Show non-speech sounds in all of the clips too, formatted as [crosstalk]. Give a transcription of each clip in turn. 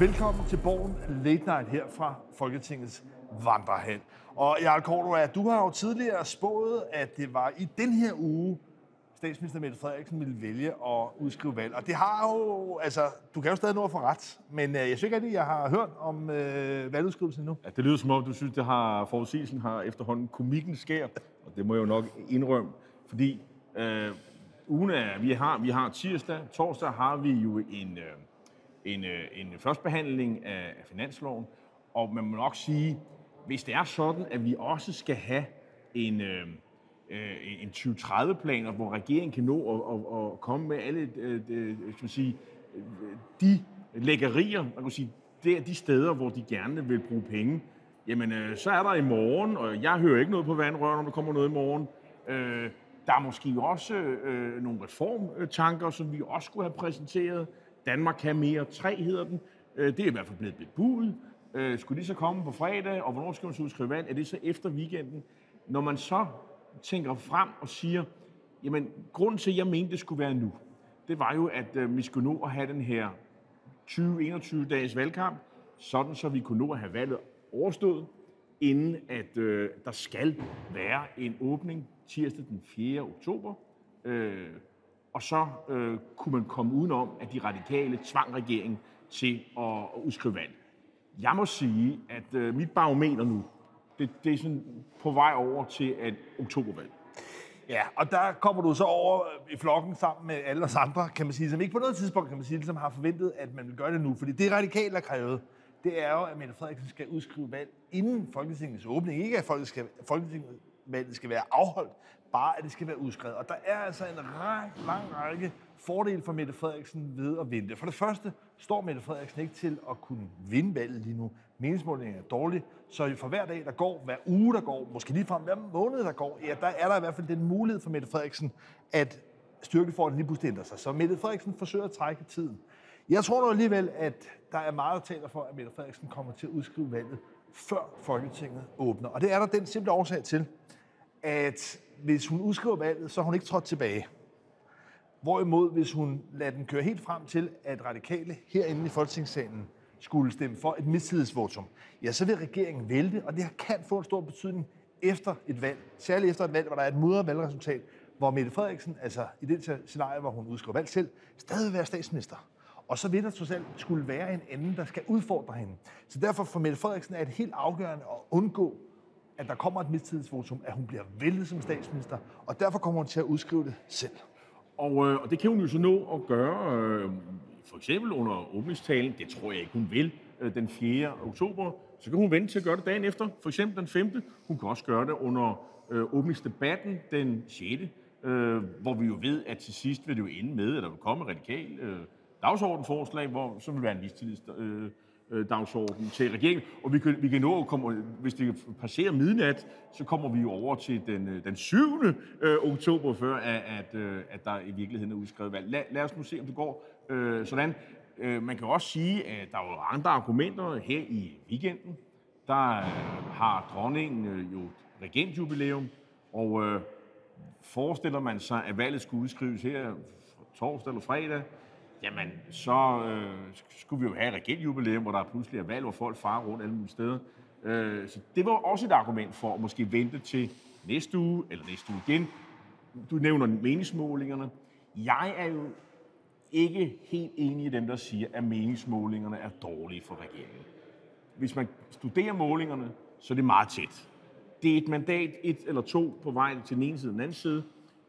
Velkommen til Borgen Late Night her fra Folketingets Vandrehal. Og Jarl Cordua, du har jo tidligere spået, at det var i den her uge, statsminister Mette Frederiksen ville vælge at udskrive valg. Og det har jo, altså, du kan jo stadig nå at få ret, men øh, jeg synes ikke, at jeg har hørt om øh, valgudskrivelsen nu. Ja, det lyder som om, du synes, det har forudsigelsen har efterhånden komikken skær, og det må jeg jo nok indrømme, fordi øh, ugen er, vi har, vi har tirsdag, torsdag har vi jo en, øh, en, øh, en førstbehandling af, finansloven, og man må nok sige, hvis det er sådan, at vi også skal have en, øh, øh en 2030-plan, hvor regeringen kan nå at, at, at komme med alle øh, øh skal man sige, de lækkerier, man kan sige, det er de steder, hvor de gerne vil bruge penge, jamen øh, så er der i morgen, og jeg hører ikke noget på vandrør, når der kommer noget i morgen. Øh, der er måske også øh, nogle reformtanker, som vi også skulle have præsenteret. Danmark kan mere 3 hedder den. Øh, det er i hvert fald blevet bebudet. Øh, skulle de så komme på fredag, og hvornår skal man så udskrive valg? Er det så efter weekenden? Når man så tænker frem og siger, jamen grunden til, at jeg mente, det skulle være nu, det var jo, at øh, vi skulle nå at have den her 20-21 dages valgkamp, sådan så vi kunne nå at have valget overstået, inden at øh, der skal være en åbning tirsdag den 4. oktober. Øh, og så øh, kunne man komme udenom, at de radikale tvang regeringen til at, at udskrive valg. Jeg må sige, at øh, mit barometer nu, det, det er sådan på vej over til et oktobervalg. Ja, og der kommer du så over i flokken sammen med alle os andre, kan man sige, som ikke på noget tidspunkt, kan man sige, som har forventet, at man vil gøre det nu. Fordi det radikale har krævet, det er jo, at Mette Frederiksen skal udskrive valg inden Folketingets åbning. Ikke at Folketinget valget skal være afholdt, bare at det skal være udskrevet. Og der er altså en ræk, lang række fordele for Mette Frederiksen ved at vente. For det første står Mette Frederiksen ikke til at kunne vinde valget lige nu. Meningsmålingen er dårlig, så for hver dag, der går, hver uge, der går, måske lige frem hver måned, der går, ja, der er der i hvert fald den mulighed for Mette Frederiksen, at styrkeforholdet lige pludselig ændrer sig. Så Mette Frederiksen forsøger at trække tiden. Jeg tror nu alligevel, at der er meget, der taler for, at Mette Frederiksen kommer til at udskrive valget, før Folketinget åbner. Og det er der den simple årsag til, at hvis hun udskriver valget, så har hun ikke trådt tilbage. Hvorimod, hvis hun lader den køre helt frem til, at radikale herinde i Folketingssalen skulle stemme for et mistillidsvotum, ja, så vil regeringen vælte, og det kan få en stor betydning efter et valg. Særligt efter et valg, hvor der er et mudret valgresultat, hvor Mette Frederiksen, altså i det scenarie, hvor hun udskriver valg selv, stadig vil være statsminister. Og så vil der trods alt skulle være en anden, der skal udfordre hende. Så derfor for Mette Frederiksen er det helt afgørende at undgå at der kommer et mistillidsvotum, at hun bliver væltet som statsminister, og derfor kommer hun til at udskrive det selv. Og, øh, og det kan hun jo så nå at gøre, øh, for eksempel under åbningstalen, det tror jeg ikke, hun vil, øh, den 4. oktober. Så kan hun vente til at gøre det dagen efter, for eksempel den 5. Hun kan også gøre det under øh, åbningsdebatten den 6. Øh, hvor vi jo ved, at til sidst vil det jo ende med, at der vil komme radikal øh, dagsordensforslag, hvor så vil være en mistillidsvotum. øh, dagsorden til regeringen. Og vi kan, vi kan nå at komme, hvis det passerer midnat, så kommer vi jo over til den, øh, den 7. Øh, oktober, før at, at, øh, at der i virkeligheden er udskrevet valg. Lad, lad os nu se, om det går øh, sådan. Øh, man kan også sige, at der er andre argumenter her i weekenden. Der øh, har dronningen øh, jo regentjubilæum, og øh, forestiller man sig, at valget skulle udskrives her torsdag eller fredag, jamen så øh, skulle vi jo have et regentjubilæum, hvor der pludselig er valg, hvor folk farer rundt alle mulige steder. Øh, så det var også et argument for at måske vente til næste uge, eller næste uge igen. Du nævner meningsmålingerne. Jeg er jo ikke helt enig i dem, der siger, at meningsmålingerne er dårlige for regeringen. Hvis man studerer målingerne, så er det meget tæt. Det er et mandat, et eller to på vej til den ene side og den anden side.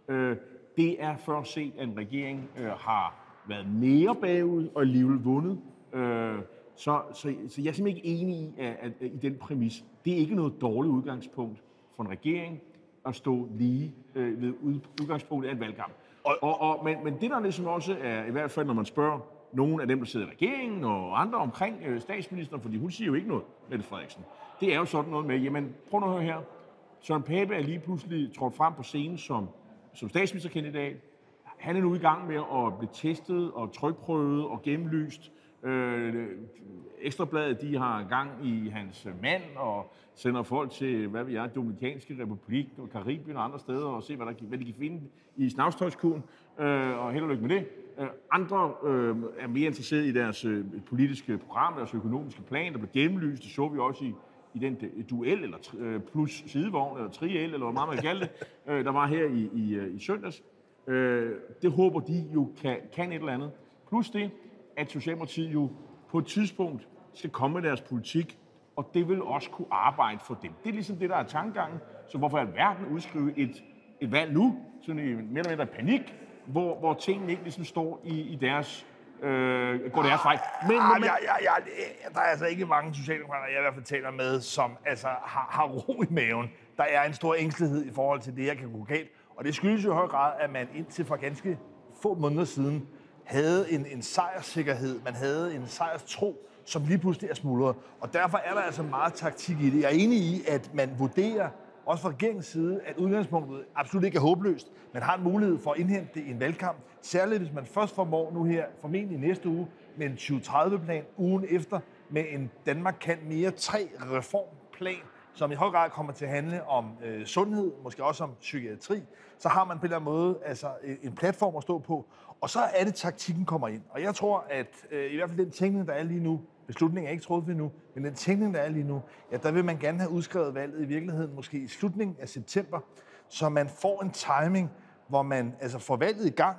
Øh, det er først set, at en regering øh, har været mere bagud og alligevel vundet. Øh, så, så, så jeg er simpelthen ikke enig i, at, at, at, i den præmis. Det er ikke noget dårligt udgangspunkt for en regering at stå lige øh, ved udgangspunktet af en valgkamp. Og, og, og, men, men det der ligesom også er, i hvert fald når man spørger nogle af dem, der sidder i regeringen og andre omkring øh, statsministeren, fordi hun siger jo ikke noget, Mette Frederiksen. Det er jo sådan noget med, jamen prøv nu at høre her. Søren Pape er lige pludselig trådt frem på scenen som, som statsministerkandidat. Han er nu i gang med at blive testet og trykprøvet og gennemlyst Øh, Ekstrabladet, de har gang i hans mand og sender folk til, hvad vi er, Dominikanske Republik, og Karibien og andre steder, og se, hvad, der, hvad de kan finde i snavstøjskuren, øh, og held og lykke med det. Øh, andre øh, er mere interesseret i deres øh, politiske program, deres økonomiske plan, der blev gennemlyst. Det så vi også i, i den øh, duel, eller øh, plus sidevogn, eller triel, eller hvad meget man kalde det, øh, der var her i, i, øh, i søndags. Øh, det håber de jo kan, kan et eller andet. Plus det, at Socialdemokratiet jo på et tidspunkt skal komme med deres politik, og det vil også kunne arbejde for dem. Det er ligesom det, der er tankegangen. Så hvorfor er verden udskrive et, et valg nu, sådan i mere eller mindre panik, hvor, hvor tingene ikke ligesom står i, i deres øh, går deres vej. Men, ah, men, ja, ja, ja, der er altså ikke mange socialdemokrater, jeg i hvert fald taler med, som altså, har, har ro i maven. Der er en stor ængstelighed i forhold til det, jeg kan gå galt. Og det skyldes jo i høj grad, at man indtil for ganske få måneder siden havde en, en sejrssikkerhed, man havde en sejrstro, som lige pludselig er smuldret. Og derfor er der altså meget taktik i det. Jeg er enig i, at man vurderer, også fra regeringens side, at udgangspunktet absolut ikke er håbløst. Man har en mulighed for at indhente det i en valgkamp. Særligt hvis man først formår nu her, formentlig næste uge, med en 2030-plan, ugen efter med en Danmark kan mere 3 reformplan, som i høj grad kommer til at handle om øh, sundhed, måske også om psykiatri, så har man på en eller anden måde altså, øh, en platform at stå på. Og så er det, taktikken kommer ind. Og jeg tror, at øh, i hvert fald den tænkning, der er lige nu, beslutningen er ikke truffet endnu, men den tænkning, der er lige nu, ja, der vil man gerne have udskrevet valget i virkeligheden, måske i slutningen af september, så man får en timing, hvor man altså får valget i gang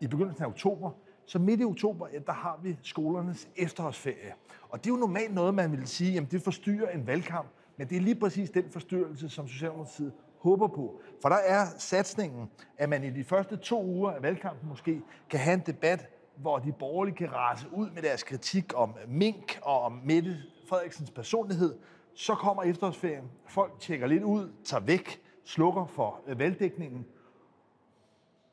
i begyndelsen af oktober, så midt i oktober, ja, der har vi skolernes efterårsferie. Og det er jo normalt noget, man vil sige, jamen det forstyrrer en valgkamp, men det er lige præcis den forstyrrelse, som Socialdemokratiet håber på. For der er satsningen, at man i de første to uger af valgkampen måske kan have en debat, hvor de borgerlige kan rase ud med deres kritik om Mink og om Mette Frederiksens personlighed. Så kommer efterårsferien, folk tjekker lidt ud, tager væk, slukker for øh, valgdækningen,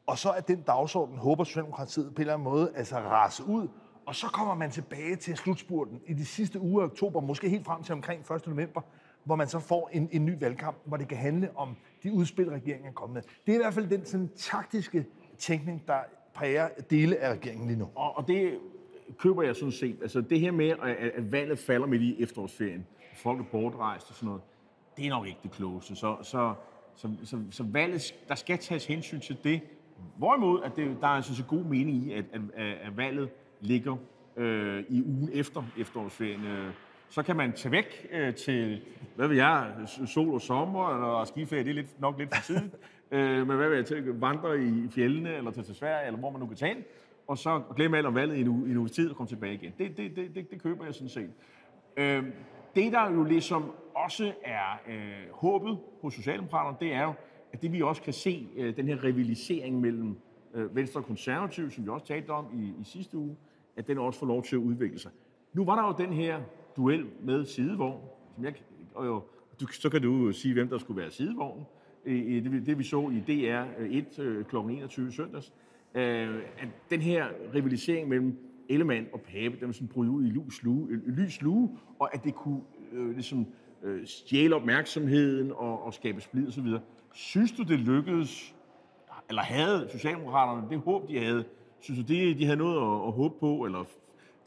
og så er den dagsorden, håber Socialdemokratiet på en eller anden måde, altså rase ud, og så kommer man tilbage til slutspurten i de sidste uger af oktober, måske helt frem til omkring 1. november, hvor man så får en, en ny valgkamp, hvor det kan handle om de udspil, regeringen er kommet med. Det er i hvert fald den sådan, taktiske tænkning, der præger dele af regeringen lige nu. Og, og det køber jeg sådan set. Altså det her med, at, at valget falder midt i efterårsferien, folk er bortrejst og sådan noget, det er nok ikke det klogeste. Så, så, så, så, så valget, der skal tages hensyn til det. Hvorimod, at det, der er altså synes, god mening i, at, at, at valget ligger øh, i ugen efter efterårsferien. Øh, så kan man tage væk øh, til, hvad ved jeg, sol og sommer, eller skiferie, det er lidt, nok lidt for tidligt. [laughs] øh, men hvad vil jeg til, vandre i fjellene, eller tage til Sverige, eller hvor man nu kan tage og så glemme alt om valget i en, uge, i en uges tid og komme tilbage igen. Det, det, det, det, det køber jeg sådan set. Øh, det, der jo ligesom også er øh, håbet hos Socialdemokraterne, det er jo, at det vi også kan se, øh, den her rivalisering mellem øh, Venstre og Konservative, som vi også talte om i, i sidste uge, at den også får lov til at udvikle sig. Nu var der jo den her duel med sidevogn, som jeg, og jo, du, så kan du sige, hvem der skulle være sidevognen. Det, det vi så i DR1 kl. 21 søndags, øh, at den her rivalisering mellem Ellemann og Pape, den sådan brød ud i lys lue, øh, lys lue, og at det kunne øh, ligesom, øh, stjæle opmærksomheden og, og skabe splid osv. Synes du, det lykkedes, eller havde Socialdemokraterne det håb, de havde? Synes du, det, de havde noget at, at håbe på, eller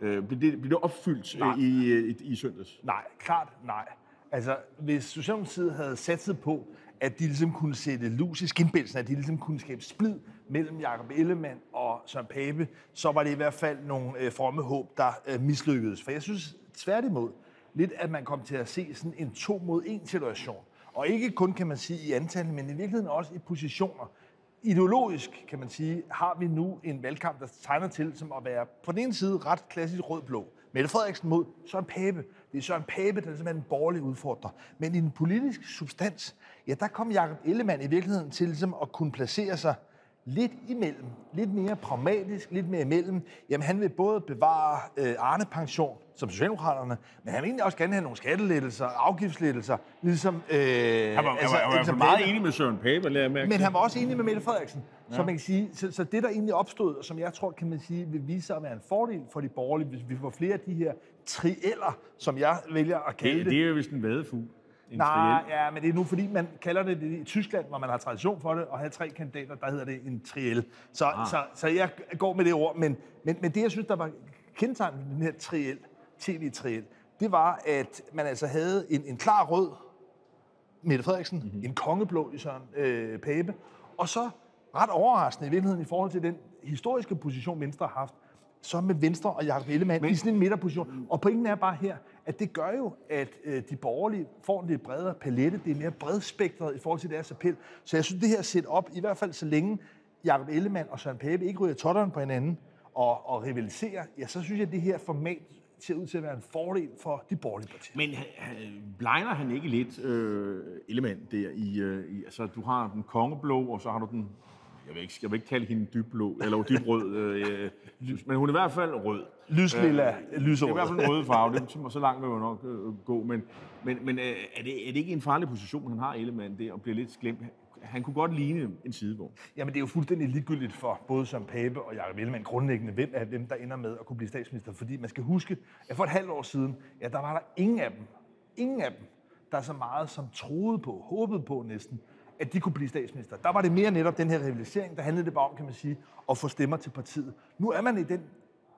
Øh, blev, det, blev det opfyldt nej. i, i, i søndags? Nej, klart nej. Altså, hvis Socialdemokratiet havde satset på, at de ligesom kunne sætte lus i skinbælsen, at de ligesom kunne skabe splid mellem Jakob Ellemann og Søren Pape, så var det i hvert fald nogle øh, fromme håb, der øh, mislykkedes. For jeg synes tværtimod lidt, at man kom til at se sådan en to mod en situation. Og ikke kun, kan man sige, i antal, men i virkeligheden også i positioner ideologisk, kan man sige, har vi nu en valgkamp, der tegner til som at være på den ene side ret klassisk rød-blå. Mette Frederiksen mod Søren Pape. Det er Søren Pape, der er simpelthen en borgerlig udfordrer. Men i den politiske substans, ja, der kom Jakob Ellemann i virkeligheden til ligesom at kunne placere sig lidt imellem, lidt mere pragmatisk, lidt mere imellem. Jamen han vil både bevare øh, Arne-pension, som Socialdemokraterne, men han vil egentlig også gerne have nogle skattelettelser, afgiftslettelser, ligesom... Øh, han var, altså, han var, han var meget enig med Søren Pape, lader jeg mærke Men han var også enig med Mette Frederiksen, ja. så man kan sige, så, så det der egentlig opstod, og som jeg tror, kan man sige, vil vise sig at være en fordel for de borgerlige, hvis vi får flere af de her trieller, som jeg vælger at kalde det. Det, det er jo vist en vadefugl. Nej, ja, men det er nu fordi, man kalder det, det i Tyskland, hvor man har tradition for det, og have tre kandidater, der hedder det en triel. Så, ah. så, så jeg går med det ord, men, men, men det, jeg synes, der var kendetegn ved den her triel, tv-triel, det var, at man altså havde en, en klar rød Mette Frederiksen, mm-hmm. en kongeblå i Søren øh, Pape, og så ret overraskende i virkeligheden i forhold til den historiske position, Venstre har haft, så med Venstre og Jacob Ellemann i sådan en midterposition. Og pointen er bare her, at det gør jo, at øh, de borgerlige får en lidt bredere palette. Det er mere bredspektret i forhold til deres appel. Så jeg synes, det her set op, i hvert fald så længe Jakob Ellemann og Søren Pape ikke ryger totteren på hinanden og, og rivaliserer, ja, så synes jeg, at det her format ser ud til at være en fordel for de borgerlige partier. Men øh, øh, blegner han ikke lidt øh, element der i, øh, i, altså du har den kongeblå, og så har du den jeg vil ikke, jeg vil ikke kalde hende dybblå, eller dybrød, øh, men hun er i hvert fald rød. Lyslilla, øh, lyserød. Det er i hvert fald en rød farve, det, så langt vil man nok øh, gå. Men, men, men øh, er, det, er det ikke en farlig position, han har, Ellemann, det, og bliver lidt glemt? Han kunne godt ligne en sidevogn. Jamen, det er jo fuldstændig ligegyldigt for både som Pape og Jacob Ellemann grundlæggende, hvem er dem, der ender med at kunne blive statsminister. Fordi man skal huske, at for et halvt år siden, ja, der var der ingen af dem, ingen af dem, der så meget som troede på, håbede på næsten, at de kunne blive statsminister. Der var det mere netop den her rivalisering, der handlede det bare om, kan man sige, at få stemmer til partiet. Nu er man i den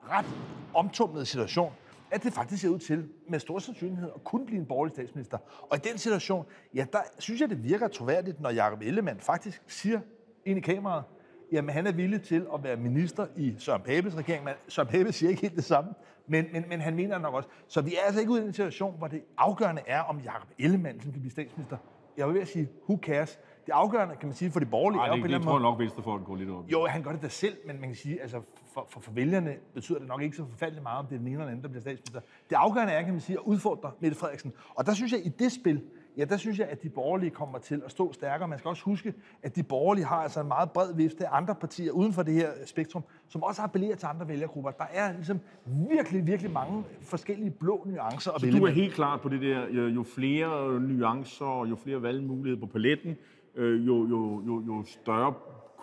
ret omtumlede situation, at det faktisk ser ud til med stor sandsynlighed at kunne blive en borgerlig statsminister. Og i den situation, ja, der synes jeg, det virker troværdigt, når Jacob Ellemann faktisk siger ind i kameraet, jamen han er villig til at være minister i Søren Papes regering. Men Søren Pape siger ikke helt det samme, men, men, men han mener nok også. Så vi er altså ikke ude i en situation, hvor det afgørende er, om Jacob Ellemann som kan blive statsminister. Jeg vil ved at sige, who cares? Det afgørende, kan man sige, for de borgerlige Ej, er jo på det, den tror jeg nok, Venstrefolk går lidt op. Jo, han gør det da selv, men man kan sige, altså for, for, for vælgerne betyder det nok ikke så forfærdeligt meget, om det er den ene eller den anden, der bliver statsminister. Det afgørende er, kan man sige, at udfordre Mette Frederiksen. Og der synes jeg, i det spil, ja, der synes jeg, at de borgerlige kommer til at stå stærkere. Man skal også huske, at de borgerlige har altså en meget bred vifte af andre partier uden for det her spektrum, som også appellerer til andre vælgergrupper. Der er ligesom virkelig, virkelig mange forskellige blå nuancer Så du er helt klar på det der, jo flere nuancer, jo flere valgmuligheder på paletten, øh, jo, jo, jo, jo større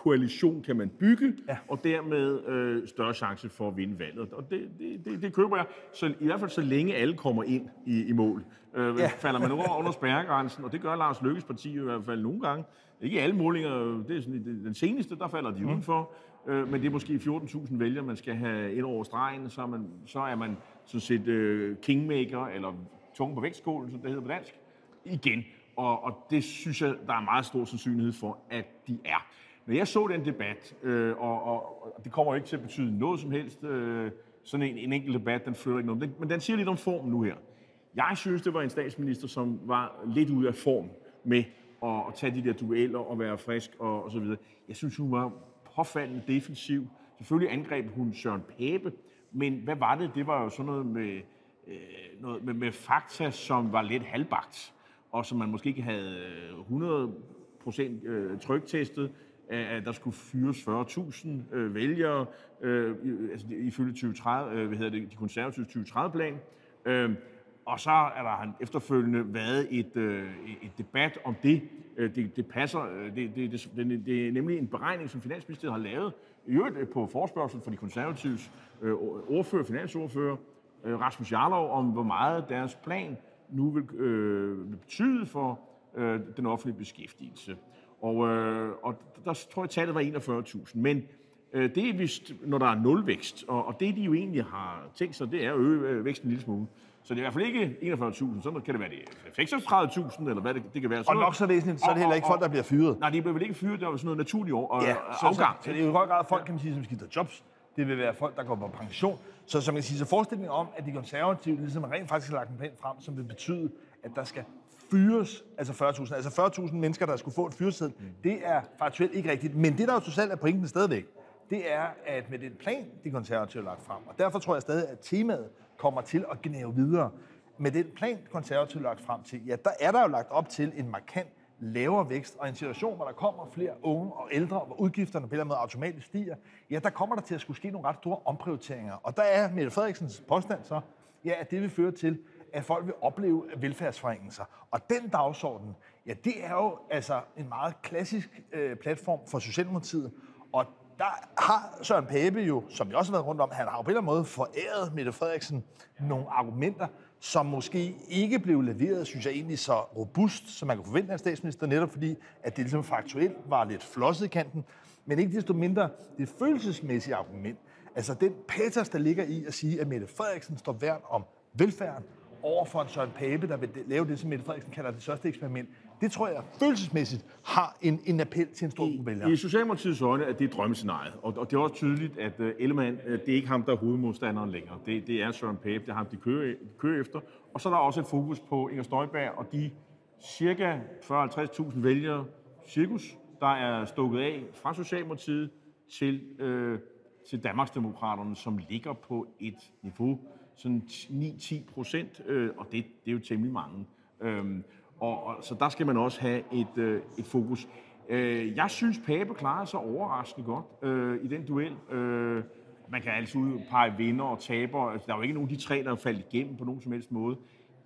koalition kan man bygge, ja. og dermed øh, større chance for at vinde valget. Og det, det, det, det køber jeg, så, i hvert fald så længe alle kommer ind i, i mål. Øh, ja. Falder man over under spærregrænsen, og det gør Lars Lykkes parti i hvert fald nogle gange, ikke alle målinger, det er sådan, det, den seneste, der falder de mm. udenfor, øh, men det er måske 14.000 vælgere, man skal have ind over stregen, så er man, så er man sådan set øh, kingmaker, eller tunge på vægtskålen, som det hedder på dansk, igen. Og, og det synes jeg, der er meget stor sandsynlighed for, at de er. Når jeg så den debat, øh, og, og, og det kommer ikke til at betyde noget som helst, øh, sådan en, en enkelt debat, den flytter ikke noget, men den siger lidt om formen nu her. Jeg synes, det var en statsminister, som var lidt ude af form med at, at tage de der dueller og være frisk og, og så videre. Jeg synes, hun var påfaldende defensiv. Selvfølgelig angreb hun Søren Pape, men hvad var det? Det var jo sådan noget med, øh, noget med, med fakta, som var lidt halvbagt og som man måske ikke havde øh, 100% øh, tryktestet, at der skulle fyres 40.000 øh, vælgere, øh, altså ifølge 2030, øh, hvad hedder det, de konservative 2030-plan. Øh, og så er der efterfølgende været et, et debat om det. Det, det passer. Det, det, det, det er nemlig en beregning, som Finansministeriet har lavet, i øvrigt på forspørgsel fra de konservatives ordfører, finansordfører, Rasmus Jarlov, om hvor meget deres plan nu vil, øh, vil betyde for øh, den offentlige beskæftigelse. Og, øh, og der tror jeg, tallet var 41.000. Men øh, det er vist, når der er nulvækst, og, og det de jo egentlig har tænkt sig, det er at øge øh, væksten en lille smule. Så det er i hvert fald ikke 41.000, så kan det være det 36.000, eller hvad det, det kan være. og nok så væsentligt, så er det heller ikke folk, der bliver fyret. Nej, de bliver vel ikke fyret, det er sådan noget naturligt år, ja, så, afgang. Så, så, det er jo i høj grad folk, kan man sige, som skifter jobs. Det vil være folk, der går på pension. Så som jeg siger, så forestillingen om, at de konservative ligesom rent faktisk har lagt en plan frem, som vil betyde, at der skal fyres, altså 40.000, altså 40.000 mennesker, der skulle få en fyreseddel, mm. det er faktuelt ikke rigtigt. Men det, der jo totalt er pointen stadigvæk, det er, at med den plan, de konservative har lagt frem, og derfor tror jeg stadig, at temaet kommer til at gnæve videre. Med den plan, de konservative har lagt frem til, ja, der er der jo lagt op til en markant lavere vækst, og en situation, hvor der kommer flere unge og ældre, hvor udgifterne på en måde automatisk stiger, ja, der kommer der til at skulle ske nogle ret store omprioriteringer. Og der er Mette Frederiksens påstand så, ja, at det vil føre til, at folk vil opleve velfærdsforringelser. Og den dagsorden, ja, det er jo altså en meget klassisk øh, platform for Socialdemokratiet, og der har Søren Pape jo, som vi også har været rundt om, han har jo på en eller anden måde foræret Mette Frederiksen nogle argumenter, som måske ikke blev leveret, synes jeg egentlig, så robust, som man kunne forvente af en statsminister, netop fordi, at det ligesom faktuelt var lidt flosset i kanten, men ikke desto mindre det følelsesmæssige argument. Altså den patos, der ligger i at sige, at Mette Frederiksen står værn om velfærden over for en Søren Pape, der vil lave det, som Mette Frederiksen kalder det største eksperiment, det tror jeg følelsesmæssigt har en, en appel til en stor gruppe vælgere. I Socialdemokratiets øjne er det drømmescenariet, og, og det er også tydeligt, at uh, Ellemann, uh, det er ikke ham, der er hovedmodstanderen længere. Det, det er Søren Pape, det er ham, de kører, kører efter. Og så er der også et fokus på Inger Støjberg og de cirka 40-50.000 vælgere, cirkus, der er stukket af fra Socialdemokratiet til, øh, til Danmarksdemokraterne, som ligger på et niveau, sådan 9-10 procent, øh, og det, det er jo temmelig mange. Øhm, og, og, så der skal man også have et, øh, et fokus. Øh, jeg synes, Pape klarede sig overraskende godt øh, i den duel. Øh, man kan altså udpege vinder og taber. Altså, der er jo ikke nogen af de tre, der er faldet igennem på nogen som helst måde.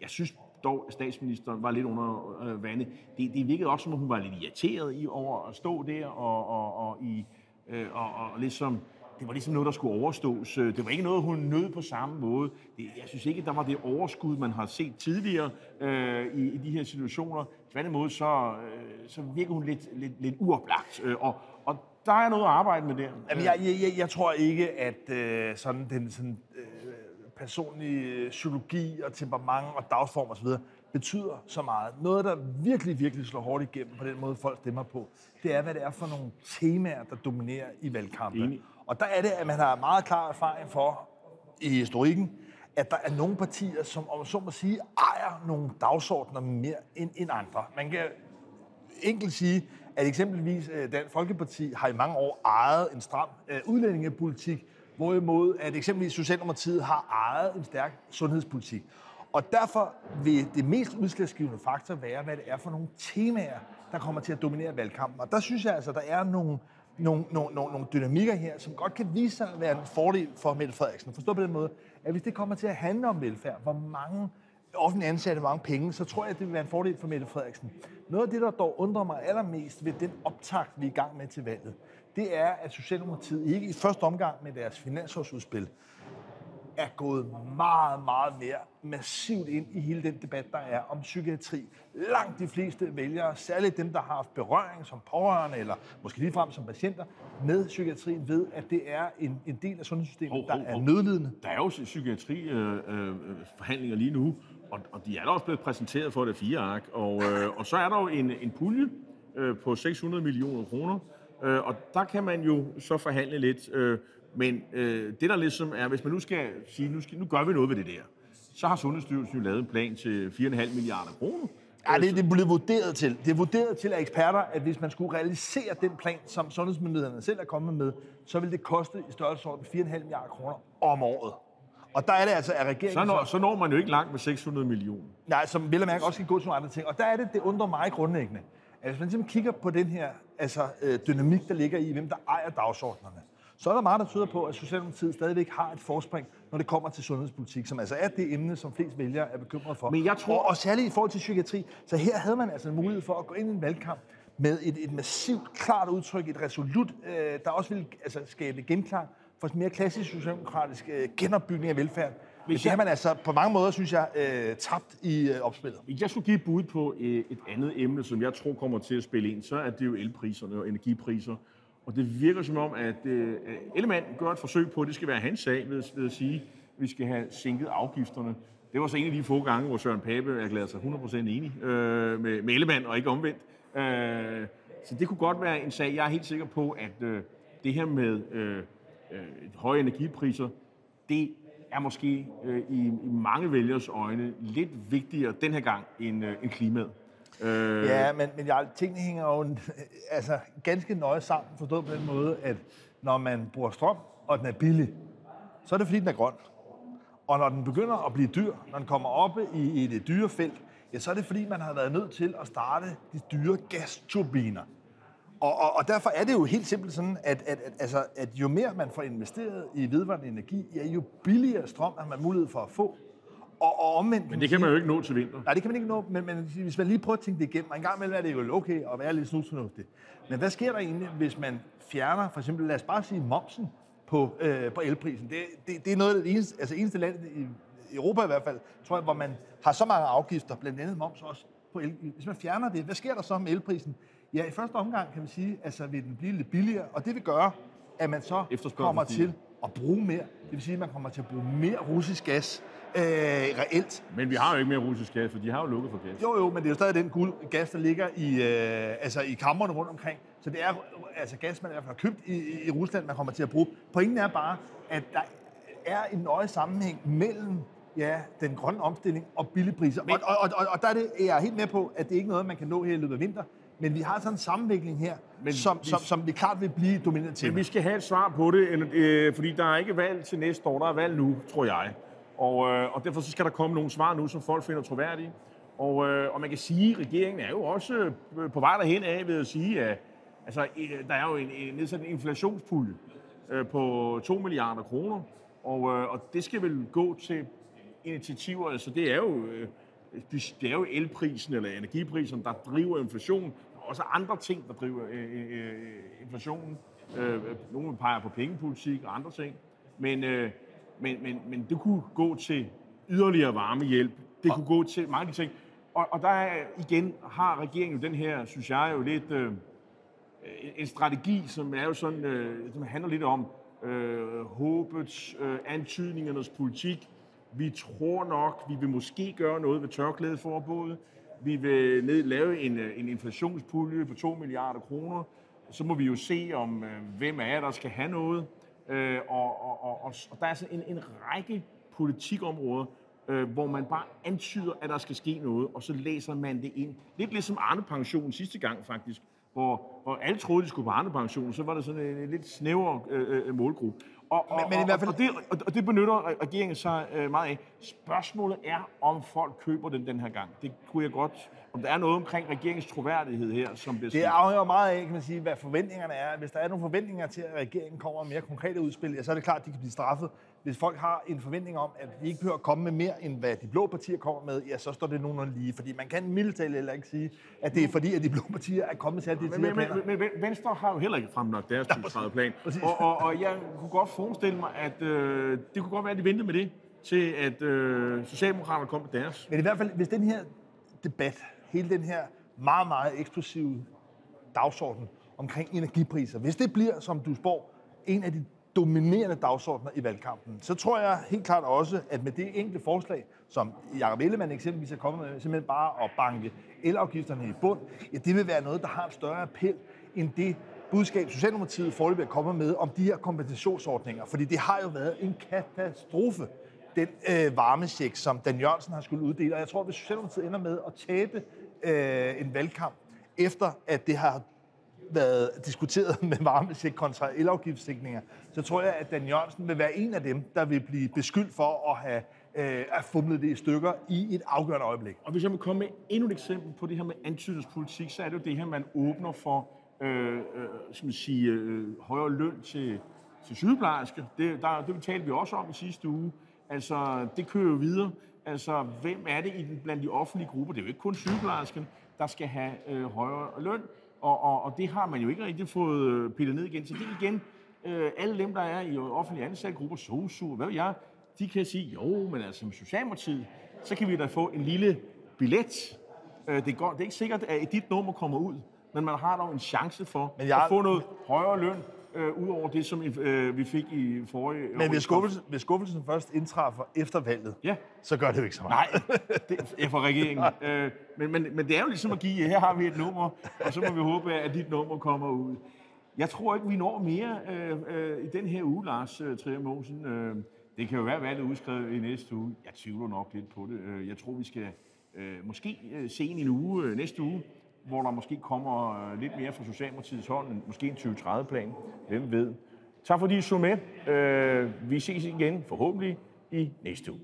Jeg synes dog, at statsministeren var lidt under øh, vandet. Det, det virkede også, som om hun var lidt irriteret i over at stå der og, og, og, i, øh, og, og ligesom det var ligesom noget, der skulle overstås. Det var ikke noget, hun nød på samme måde. Det, jeg synes ikke, der var det overskud, man har set tidligere øh, i, i de her situationer. Tværtimod, så, øh, så virker hun lidt, lidt, lidt uoplagt. Øh, og, og der er noget at arbejde med der. Jamen, jeg, jeg, jeg tror ikke, at øh, sådan den sådan, øh, personlige psykologi og temperament og dagsform osv. betyder så meget. Noget, der virkelig, virkelig slår hårdt igennem på den måde, folk stemmer på, det er, hvad det er for nogle temaer, der dominerer i valgkampen. Enig. Og der er det, at man har meget klar erfaring for i historikken, at der er nogle partier, som om så må sige, ejer nogle dagsordner mere end, end andre. Man kan enkelt sige, at eksempelvis øh, Dansk Folkeparti har i mange år ejet en stram øh, udlændingepolitik, hvorimod at eksempelvis Socialdemokratiet har ejet en stærk sundhedspolitik. Og derfor vil det mest udslagsgivende faktor være, hvad det er for nogle temaer, der kommer til at dominere valgkampen. Og der synes jeg altså, der er nogle, nogle, nogle, nogle, nogle dynamikker her, som godt kan vise sig at være en fordel for Mette Frederiksen. Forstå på den måde, at hvis det kommer til at handle om velfærd, hvor mange offentlige ansatte, hvor mange penge, så tror jeg, at det vil være en fordel for Mette Frederiksen. Noget af det, der dog undrer mig allermest ved den optakt, vi er i gang med til valget, det er, at Socialdemokratiet ikke i første omgang med deres finansårsudspil er gået meget, meget mere massivt ind i hele den debat, der er om psykiatri. Langt de fleste vælgere, særligt dem, der har haft berøring som pårørende, eller måske ligefrem som patienter, med psykiatrien, ved, at det er en, en del af sundhedssystemet, Hov, hov, der er nødlidende. Der er jo psykiatriforhandlinger lige nu, og, og de er da også blevet præsenteret for det fire ark. Og, øh, og så er der jo en, en pulje øh, på 600 millioner kroner, øh, og der kan man jo så forhandle lidt. Øh, men øh, det der ligesom er, hvis man nu skal sige, nu, skal, nu gør vi noget ved det der, så har Sundhedsstyrelsen jo lavet en plan til 4,5 milliarder kroner. Ja, det, det er blevet vurderet til. Det er vurderet til af eksperter, at hvis man skulle realisere den plan, som sundhedsmyndighederne selv er kommet med, så vil det koste i størrelsesorden 4,5 milliarder kroner om året. Og der er det altså, at regeringen... Så når, så når man jo ikke langt med 600 millioner. Nej, som vel og mærke også skal gå til nogle andre ting. Og der er det, det undrer mig grundlæggende, at hvis man simpelthen kigger på den her altså, øh, dynamik, der ligger i, hvem der ejer dagsordnerne, så er der meget, der tyder på, at Socialdemokratiet stadigvæk har et forspring, når det kommer til sundhedspolitik, som altså er det emne, som flest vælgere er bekymret for. Men jeg tror- og, og særligt i forhold til psykiatri. Så her havde man altså en mulighed for at gå ind i en valgkamp med et, et massivt, klart udtryk, et resolut, øh, der også ville altså, skabe genklang for sådan mere klassisk socialdemokratisk øh, genopbygning af velfærd. Men det har man altså på mange måder, synes jeg, øh, tabt i øh, opspillet. Hvis jeg skulle give bud på øh, et andet emne, som jeg tror kommer til at spille ind, så er det jo elpriserne og energipriser. Og det virker som om, at øh, Ellemann gør et forsøg på, at det skal være hans sag ved, ved at sige, at vi skal have sænket afgifterne. Det var så en af de få gange, hvor Søren Pape erklærede sig 100% enig øh, med, med Ellemann og ikke omvendt. Øh, så det kunne godt være en sag. Jeg er helt sikker på, at øh, det her med øh, øh, høje energipriser, det er måske øh, i, i mange vælgers øjne lidt vigtigere den her gang end, øh, end klimaet. Øh, Ja, men, men jeg, tingene hænger jo [laughs] altså, ganske nøje sammen, forstået på den måde, at når man bruger strøm, og den er billig, så er det fordi, den er grøn. Og når den begynder at blive dyr, når den kommer op i, i det dyre felt, ja, så er det fordi, man har været nødt til at starte de dyre gasturbiner. Og, og, og derfor er det jo helt simpelt sådan, at, at, at, altså, at jo mere man får investeret i vedvarende energi, ja, jo billigere strøm har man mulighed for at få. Og, og omvendt, men det kan man jo ikke nå til vinter. Nej, det kan man ikke nå, men, men hvis man lige prøver at tænke det igennem, og en gang imellem er det jo okay at være lidt snusfornuftig. Men hvad sker der egentlig, hvis man fjerner, for eksempel, lad os bare sige, momsen på, øh, på elprisen? Det, det, det er noget af det eneste, altså eneste land i Europa i hvert fald, tror jeg, hvor man har så mange afgifter, blandt andet moms også på el. Hvis man fjerner det, hvad sker der så med elprisen? Ja, i første omgang kan man sige, altså vil den blive lidt billigere, og det vil gøre, at man så kommer til at bruge mere. Det vil sige, at man kommer til at bruge mere russisk gas øh, reelt. Men vi har jo ikke mere russisk gas, for de har jo lukket for gas. Jo, jo, men det er jo stadig den guld gas, der ligger i, øh, altså i kammerne rundt omkring. Så det er altså gas, man i hvert fald har købt i, i Rusland, man kommer til at bruge. Pointen er bare, at der er en nøje sammenhæng mellem ja, den grønne omstilling og billigpriser. Men, og, og, og, og der er det, jeg er helt med på, at det er ikke noget, man kan nå her i løbet af vinter. Men vi har sådan en sammenvikling her, men som, vi, som, som vi klart vil blive domineret til. Men vi skal have et svar på det, øh, fordi der er ikke valg til næste år, der er valg nu, tror jeg. Og, øh, og derfor så skal der komme nogle svar nu, som folk finder troværdige. Og, øh, og man kan sige, at regeringen er jo også øh, på vej derhen af ved at sige, at altså, der er jo en, en nedsat en inflationspulje øh, på 2 milliarder kroner, og, øh, og det skal vel gå til initiativer, altså det er jo, øh, det er jo elprisen eller energiprisen, der driver inflationen, og også andre ting, der driver øh, øh, øh inflationen. Øh, øh, nogle peger på pengepolitik og andre ting, men, øh, men, men, men det kunne gå til yderligere varmehjælp, det kunne gå til mange ting, og, og der er, igen har regeringen jo den her, synes jeg jo lidt, øh, en strategi, som er jo sådan, øh, som handler lidt om øh, håbets, øh, antydningernes politik, vi tror nok, vi vil måske gøre noget ved tørklædeforbuddet. Vi vil ned, lave en, øh, en inflationspulje på 2 milliarder kroner. Så må vi jo se, om øh, hvem af jer, der skal have noget. Øh, og, og, og, og, og der er altså en, en række politikområder, øh, hvor man bare antyder, at der skal ske noget, og så læser man det ind. Lidt ligesom Arne Pension sidste gang faktisk, hvor, hvor alle troede, de skulle på Arne Pension, så var det sådan en, en lidt snæver øh, øh, målgruppe. Og, og, men, men i hvert fald... og, det, og det benytter regeringen sig øh, meget af. Spørgsmålet er, om folk køber den den her gang. Det kunne jeg godt... Om der er noget omkring regeringens troværdighed her, som bliver Det afhænger meget af, kan man sige, hvad forventningerne er. Hvis der er nogle forventninger til, at regeringen kommer med mere konkrete udspil, ja, så er det klart, at de kan blive straffet. Hvis folk har en forventning om, at de ikke behøver at komme med mere, end hvad de blå partier kommer med, ja, så står det nogenlunde lige. Fordi man kan mildt heller ikke sige, at det er fordi, at de blå partier er kommet til at de men, men, men, men, Venstre har jo heller ikke fremlagt deres 2030 plan. Og, og, og jeg kunne godt forestille mig, at øh, det kunne godt være, at de ventede med det, til at øh, Socialdemokraterne kom med deres. Men i hvert fald, hvis den her debat, hele den her meget, meget eksplosive dagsorden omkring energipriser, hvis det bliver, som du spår, en af de dominerende dagsordner i valgkampen, så tror jeg helt klart også, at med det enkelte forslag, som Jacob Ellemann eksempelvis er kommet med, simpelthen bare at banke elafgifterne i bund, ja, det vil være noget, der har en større appel end det budskab, Socialdemokratiet forløbig er kommet med om de her kompensationsordninger. Fordi det har jo været en katastrofe, den øh, varmesjek, som Dan Jørgensen har skulle uddele. Og jeg tror, at hvis Socialdemokratiet ender med at tabe øh, en valgkamp, efter at det har været diskuteret [laughs] med varmesæk kontra elafgiftssænkninger, så tror jeg, at Dan Jørgensen vil være en af dem, der vil blive beskyldt for at have øh, at fumlet det i stykker i et afgørende øjeblik. Og hvis jeg må komme med endnu et eksempel på det her med antydningspolitik, så er det jo det her, man åbner for øh, øh, skal man sige, øh, højere løn til, til sygeplejersker. Det, der, det talte vi også om i sidste uge. Altså, det kører jo videre. Altså, hvem er det i den, blandt de offentlige grupper? Det er jo ikke kun sygeplejerskerne, der skal have øh, højere løn. Og, og, og det har man jo ikke rigtig fået øh, pillet ned igen. Så det igen, øh, alle dem, der er i offentlige ansatte grupper, SOSU, hvad ved jeg, de kan sige, jo, men altså som Socialdemokratiet, så kan vi da få en lille billet. Øh, det, går, det er ikke sikkert, at dit nummer kommer ud, men man har dog en chance for men jeg... at få noget højere løn, øh, ud over det, som øh, vi fik i forrige Men hvis skuffelsen, hvis skuffelsen først indtræffer efter valget, ja. så gør det jo ikke så meget. Nej, det er for regeringen. [laughs] øh, men, men, men det er jo ligesom at give, her har vi et nummer, og så må vi håbe, at dit nummer kommer ud. Jeg tror ikke, vi når mere øh, øh, i den her uge, Lars øh, Trier Mosen. Øh, det kan jo være, at valget er udskrevet i næste uge. Jeg tvivler nok lidt på det. Øh, jeg tror, vi skal øh, måske øh, se en uge øh, næste uge, hvor der måske kommer øh, lidt mere fra Socialdemokratiets hånd, måske en 2030-plan. Hvem ved? Tak fordi I så med. Øh, vi ses igen forhåbentlig i næste uge.